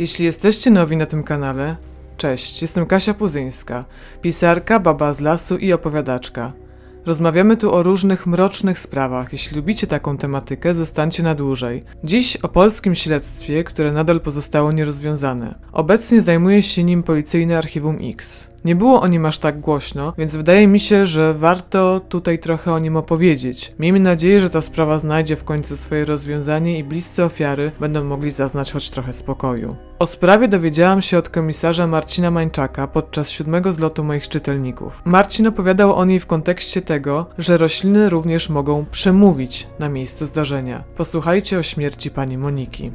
Jeśli jesteście nowi na tym kanale, cześć, jestem Kasia Puzyńska, pisarka, baba z lasu i opowiadaczka. Rozmawiamy tu o różnych mrocznych sprawach. Jeśli lubicie taką tematykę, zostańcie na dłużej. Dziś o polskim śledztwie, które nadal pozostało nierozwiązane. Obecnie zajmuje się nim policyjne archiwum X. Nie było o nim aż tak głośno, więc wydaje mi się, że warto tutaj trochę o nim opowiedzieć. Miejmy nadzieję, że ta sprawa znajdzie w końcu swoje rozwiązanie i bliscy ofiary będą mogli zaznać choć trochę spokoju. O sprawie dowiedziałam się od komisarza Marcina Mańczaka podczas siódmego zlotu moich czytelników. Marcin opowiadał o niej w kontekście tego, że rośliny również mogą przemówić na miejscu zdarzenia. Posłuchajcie o śmierci pani Moniki.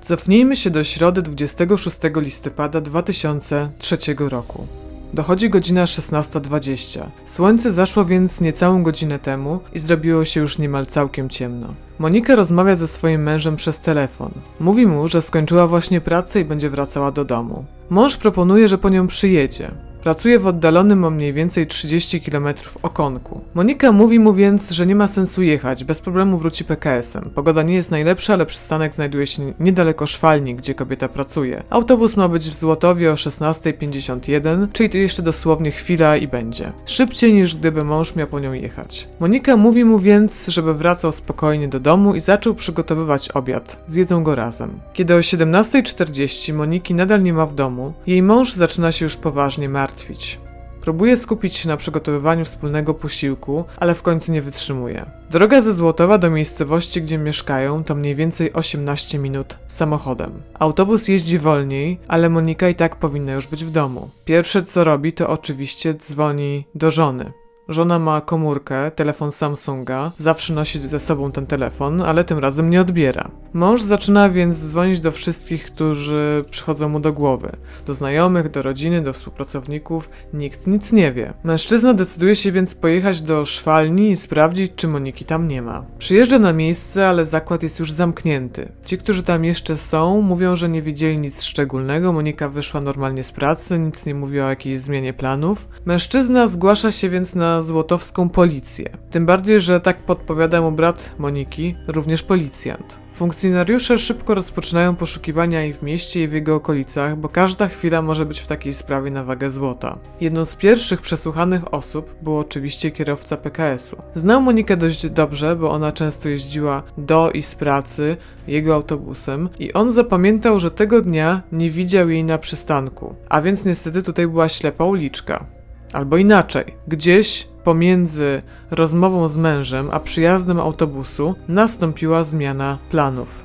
Cofnijmy się do środy 26 listopada 2003 roku. Dochodzi godzina 16.20. Słońce zaszło więc niecałą godzinę temu i zrobiło się już niemal całkiem ciemno. Monika rozmawia ze swoim mężem przez telefon. Mówi mu, że skończyła właśnie pracę i będzie wracała do domu. Mąż proponuje, że po nią przyjedzie. Pracuje w oddalonym o mniej więcej 30 km okonku. Monika mówi mu więc, że nie ma sensu jechać, bez problemu wróci PKS-em. Pogoda nie jest najlepsza, ale przystanek znajduje się niedaleko szwalni, gdzie kobieta pracuje. Autobus ma być w Złotowie o 16.51, czyli to jeszcze dosłownie chwila i będzie. Szybciej niż gdyby mąż miał po nią jechać. Monika mówi mu więc, żeby wracał spokojnie do domu i zaczął przygotowywać obiad. Zjedzą go razem. Kiedy o 17.40 Moniki nadal nie ma w domu, jej mąż zaczyna się już poważnie martwić martwić. Próbuje skupić się na przygotowywaniu wspólnego posiłku, ale w końcu nie wytrzymuje. Droga ze Złotowa do miejscowości, gdzie mieszkają, to mniej więcej 18 minut samochodem. Autobus jeździ wolniej, ale Monika i tak powinna już być w domu. Pierwsze co robi, to oczywiście dzwoni do żony. Żona ma komórkę, telefon Samsunga, zawsze nosi ze sobą ten telefon, ale tym razem nie odbiera. Mąż zaczyna więc dzwonić do wszystkich, którzy przychodzą mu do głowy. Do znajomych, do rodziny, do współpracowników, nikt nic nie wie. Mężczyzna decyduje się więc pojechać do szwalni i sprawdzić, czy Moniki tam nie ma. Przyjeżdża na miejsce, ale zakład jest już zamknięty. Ci, którzy tam jeszcze są, mówią, że nie widzieli nic szczególnego, Monika wyszła normalnie z pracy, nic nie mówi o jakiejś zmianie planów. Mężczyzna zgłasza się więc na złotowską policję. Tym bardziej, że tak podpowiada mu brat Moniki, również policjant. Funkcjonariusze szybko rozpoczynają poszukiwania i w mieście i w jego okolicach, bo każda chwila może być w takiej sprawie na wagę złota. Jedną z pierwszych przesłuchanych osób był oczywiście kierowca PKS-u. Znał Monikę dość dobrze, bo ona często jeździła do i z pracy jego autobusem i on zapamiętał, że tego dnia nie widział jej na przystanku. A więc niestety tutaj była ślepa uliczka. Albo inaczej, gdzieś pomiędzy rozmową z mężem a przyjazdem autobusu nastąpiła zmiana planów.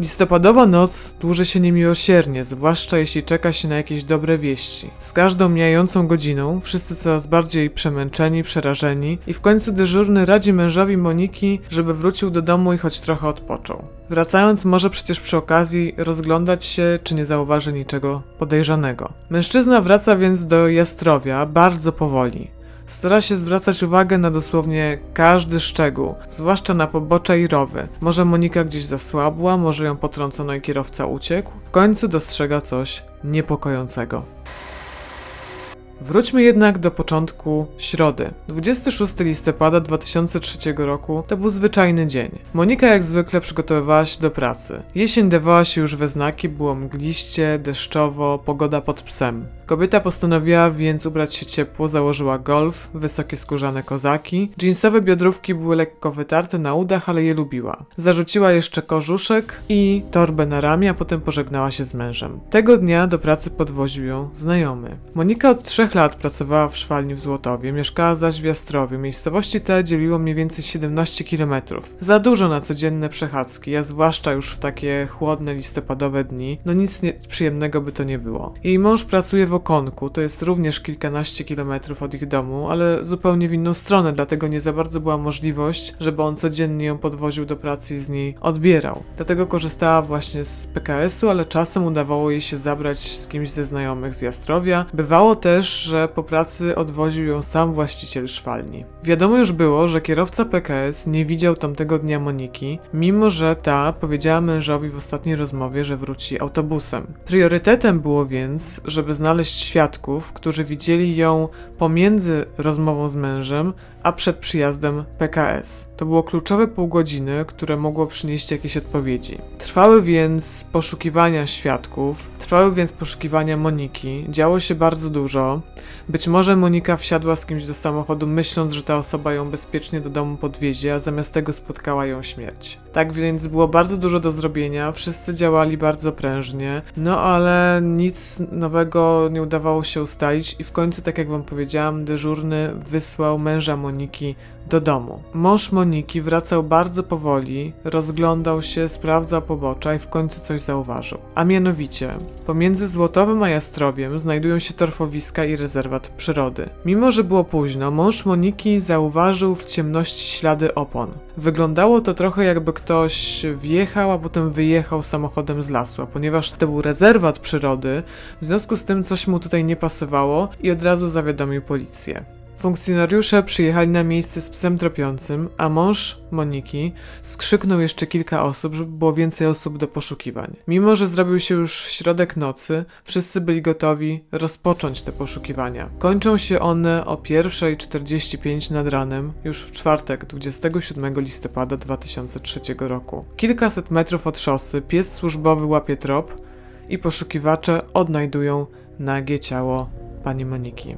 Listopadowa noc dłuży się niemiłosiernie, zwłaszcza jeśli czeka się na jakieś dobre wieści. Z każdą mijającą godziną wszyscy coraz bardziej przemęczeni, przerażeni i w końcu dyżurny radzi mężowi Moniki, żeby wrócił do domu i choć trochę odpoczął. Wracając może przecież przy okazji rozglądać się, czy nie zauważy niczego podejrzanego. Mężczyzna wraca więc do Jastrowia bardzo powoli. Stara się zwracać uwagę na dosłownie każdy szczegół, zwłaszcza na pobocze i rowy. Może Monika gdzieś zasłabła, może ją potrącono i kierowca uciekł. W końcu dostrzega coś niepokojącego. Wróćmy jednak do początku środy. 26 listopada 2003 roku to był zwyczajny dzień. Monika jak zwykle przygotowywała się do pracy. Jesień dawała się już we znaki, było mgliście, deszczowo, pogoda pod psem. Kobieta postanowiła więc ubrać się ciepło, założyła golf, wysokie skórzane kozaki. Jeansowe biodrówki były lekko wytarte na udach, ale je lubiła. Zarzuciła jeszcze kożuszek i torbę na ramię, a potem pożegnała się z mężem. Tego dnia do pracy podwoził ją znajomy. Monika od trzech lat pracowała w szwalni w Złotowie, mieszkała zaś w Jastrowiu. Miejscowości te dzieliło mniej więcej 17 km. Za dużo na codzienne przechadzki, a zwłaszcza już w takie chłodne listopadowe dni, no nic nie, przyjemnego by to nie było. Jej mąż pracuje w Okonku, to jest również kilkanaście kilometrów od ich domu, ale zupełnie w inną stronę, dlatego nie za bardzo była możliwość, żeby on codziennie ją podwoził do pracy i z niej odbierał. Dlatego korzystała właśnie z PKS-u, ale czasem udawało jej się zabrać z kimś ze znajomych z Jastrowia. Bywało też, że po pracy odwoził ją sam właściciel szwalni. Wiadomo już było, że kierowca PKS nie widział tamtego dnia Moniki, mimo że ta powiedziała mężowi w ostatniej rozmowie, że wróci autobusem. Priorytetem było więc, żeby znaleźć świadków, którzy widzieli ją pomiędzy rozmową z mężem, a przed przyjazdem PKS. To było kluczowe pół godziny, które mogło przynieść jakieś odpowiedzi. Trwały więc poszukiwania świadków, trwały więc poszukiwania Moniki, działo się bardzo dużo. Być może Monika wsiadła z kimś do samochodu, myśląc, że ta osoba ją bezpiecznie do domu podwiezie, a zamiast tego spotkała ją śmierć. Tak więc było bardzo dużo do zrobienia, wszyscy działali bardzo prężnie, no ale nic nowego nie udawało się ustalić i w końcu, tak jak wam powiedziałam, dyżurny wysłał męża Moniki do domu. Mąż Moniki wracał bardzo powoli, rozglądał się, sprawdzał pobocza i w końcu coś zauważył. A mianowicie, pomiędzy Złotowym a Jastrowiem znajdują się torfowiska i rezerwat przyrody. Mimo, że było późno, mąż Moniki zauważył w ciemności ślady opon. Wyglądało to trochę jakby ktoś wjechał, a potem wyjechał samochodem z lasu, ponieważ to był rezerwat przyrody, w związku z tym coś mu tutaj nie pasowało i od razu zawiadomił policję. Funkcjonariusze przyjechali na miejsce z psem tropiącym, a mąż Moniki skrzyknął jeszcze kilka osób, żeby było więcej osób do poszukiwań. Mimo, że zrobił się już środek nocy, wszyscy byli gotowi rozpocząć te poszukiwania. Kończą się one o 1.45 nad ranem, już w czwartek 27 listopada 2003 roku. Kilkaset metrów od szosy pies służbowy łapie trop i poszukiwacze odnajdują nagie ciało pani Moniki.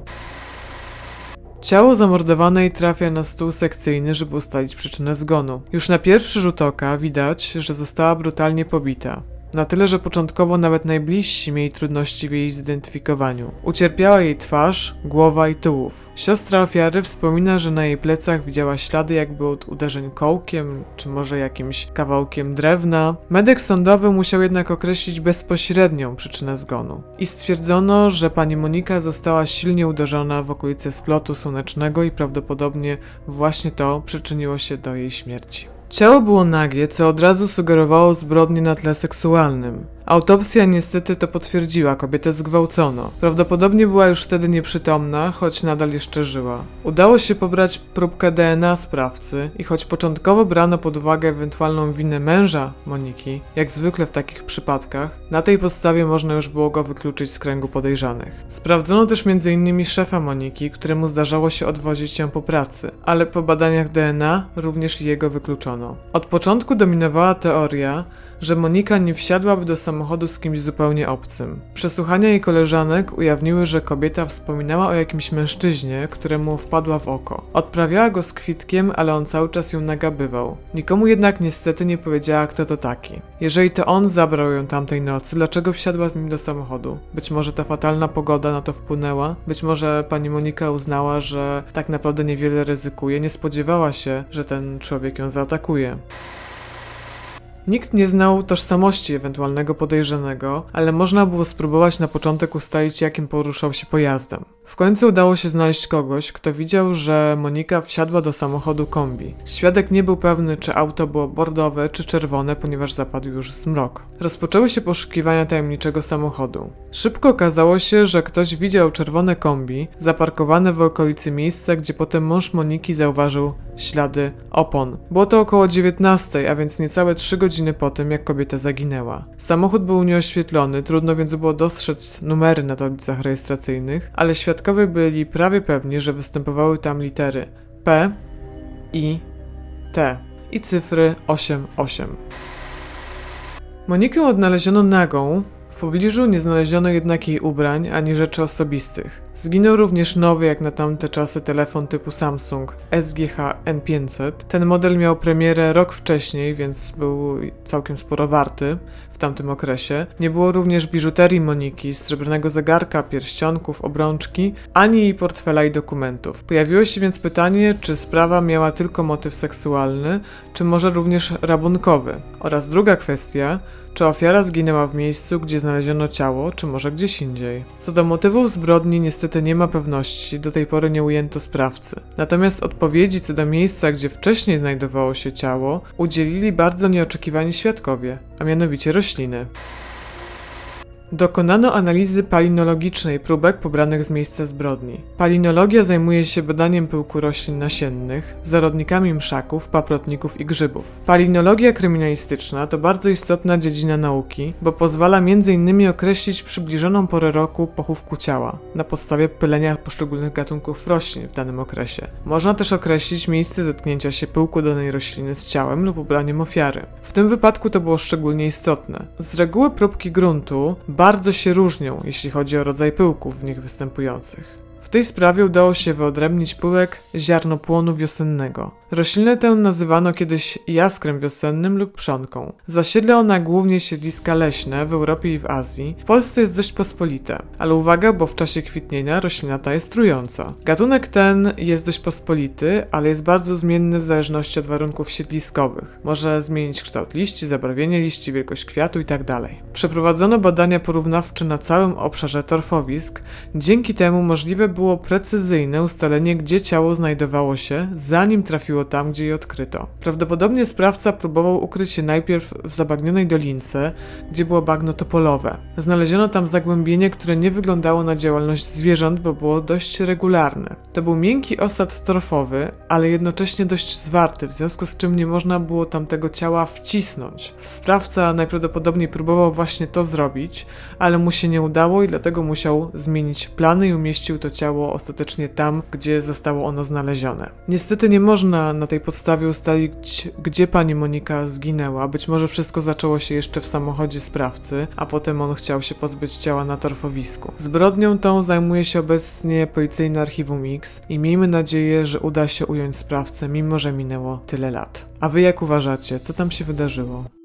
Ciało zamordowanej trafia na stół sekcyjny, żeby ustalić przyczynę zgonu. Już na pierwszy rzut oka widać, że została brutalnie pobita. Na tyle, że początkowo nawet najbliżsi mieli trudności w jej zidentyfikowaniu. Ucierpiała jej twarz, głowa i tułów. Siostra ofiary wspomina, że na jej plecach widziała ślady jakby od uderzeń kołkiem, czy może jakimś kawałkiem drewna. Medyk sądowy musiał jednak określić bezpośrednią przyczynę zgonu. I stwierdzono, że pani Monika została silnie uderzona w okolice splotu słonecznego i prawdopodobnie właśnie to przyczyniło się do jej śmierci. Ciało było nagie, co od razu sugerowało zbrodnię na tle seksualnym. Autopsja niestety to potwierdziła, kobietę zgwałcono. Prawdopodobnie była już wtedy nieprzytomna, choć nadal jeszcze żyła. Udało się pobrać próbkę DNA sprawcy i choć początkowo brano pod uwagę ewentualną winę męża Moniki, jak zwykle w takich przypadkach, na tej podstawie można już było go wykluczyć z kręgu podejrzanych. Sprawdzono też m.in. szefa Moniki, któremu zdarzało się odwozić się po pracy, ale po badaniach DNA również jego wykluczono. Od początku dominowała teoria, że Monika nie wsiadłaby do samochodu z kimś zupełnie obcym. Przesłuchania jej koleżanek ujawniły, że kobieta wspominała o jakimś mężczyźnie, któremu wpadła w oko. Odprawiała go z kwitkiem, ale on cały czas ją nagabywał. Nikomu jednak niestety nie powiedziała, kto to taki. Jeżeli to on zabrał ją tamtej nocy, dlaczego wsiadła z nim do samochodu? Być może ta fatalna pogoda na to wpłynęła? Być może pani Monika uznała, że tak naprawdę niewiele ryzykuje, nie spodziewała się, że ten człowiek ją zaatakuje. Nikt nie znał tożsamości ewentualnego podejrzanego, ale można było spróbować na początek ustalić, jakim poruszał się pojazdem. W końcu udało się znaleźć kogoś, kto widział, że Monika wsiadła do samochodu kombi. Świadek nie był pewny, czy auto było bordowe czy czerwone, ponieważ zapadł już zmrok. Rozpoczęły się poszukiwania tajemniczego samochodu. Szybko okazało się, że ktoś widział czerwone kombi zaparkowane w okolicy miejsca, gdzie potem mąż Moniki zauważył ślady opon. Było to około 19, a więc niecałe 3 godziny po tym, jak kobieta zaginęła. Samochód był nieoświetlony, trudno więc było dostrzec numery na tablicach rejestracyjnych, ale świadkowie byli prawie pewni, że występowały tam litery P, I, T i cyfry 88. Monikę odnaleziono nagą, pobliżu nie znaleziono jednak jej ubrań ani rzeczy osobistych. Zginął również nowy jak na tamte czasy telefon typu Samsung SGH N500. Ten model miał premierę rok wcześniej, więc był całkiem sporo warty w tamtym okresie. Nie było również biżuterii Moniki, srebrnego zegarka, pierścionków, obrączki, ani jej portfela i dokumentów. Pojawiło się więc pytanie, czy sprawa miała tylko motyw seksualny, czy może również rabunkowy. Oraz druga kwestia, czy ofiara zginęła w miejscu, gdzie znaleziono ciało, czy może gdzieś indziej. Co do motywów zbrodni niestety nie ma pewności, do tej pory nie ujęto sprawcy. Natomiast odpowiedzi co do miejsca, gdzie wcześniej znajdowało się ciało, udzielili bardzo nieoczekiwani świadkowie, a mianowicie rośliny. Dokonano analizy palinologicznej próbek pobranych z miejsca zbrodni. Palinologia zajmuje się badaniem pyłku roślin nasiennych, zarodnikami mszaków, paprotników i grzybów. Palinologia kryminalistyczna to bardzo istotna dziedzina nauki, bo pozwala m.in. określić przybliżoną porę roku pochówku ciała na podstawie pylenia poszczególnych gatunków roślin w danym okresie. Można też określić miejsce dotknięcia się pyłku danej rośliny z ciałem lub ubraniem ofiary. W tym wypadku to było szczególnie istotne. Z reguły próbki gruntu bardzo się różnią, jeśli chodzi o rodzaj pyłków w nich występujących. W tej sprawie udało się wyodrębnić pyłek ziarnopłonu wiosennego. Roślinę tę nazywano kiedyś jaskrem wiosennym lub przonką. Zasiedla ona głównie siedliska leśne w Europie i w Azji. W Polsce jest dość pospolite, ale uwaga, bo w czasie kwitnienia roślina ta jest trująca. Gatunek ten jest dość pospolity, ale jest bardzo zmienny w zależności od warunków siedliskowych. Może zmienić kształt liści, zabarwienie liści, wielkość kwiatu itd. Przeprowadzono badania porównawcze na całym obszarze torfowisk. Dzięki temu możliwe było precyzyjne ustalenie, gdzie ciało znajdowało się, zanim trafiło tam, gdzie je odkryto. Prawdopodobnie sprawca próbował ukryć się najpierw w zabagnionej dolince, gdzie było bagno topolowe. Znaleziono tam zagłębienie, które nie wyglądało na działalność zwierząt, bo było dość regularne. To był miękki osad torfowy, ale jednocześnie dość zwarty, w związku z czym nie można było tam tego ciała wcisnąć. Sprawca najprawdopodobniej próbował właśnie to zrobić, ale mu się nie udało i dlatego musiał zmienić plany i umieścił to ciało ostatecznie tam, gdzie zostało ono znalezione. Niestety nie można na tej podstawie ustalić, gdzie pani Monika zginęła. Być może wszystko zaczęło się jeszcze w samochodzie sprawcy, a potem on chciał się pozbyć ciała na torfowisku. Zbrodnią tą zajmuje się obecnie policyjne archiwum X i miejmy nadzieję, że uda się ująć sprawcę, mimo że minęło tyle lat. A wy jak uważacie, co tam się wydarzyło?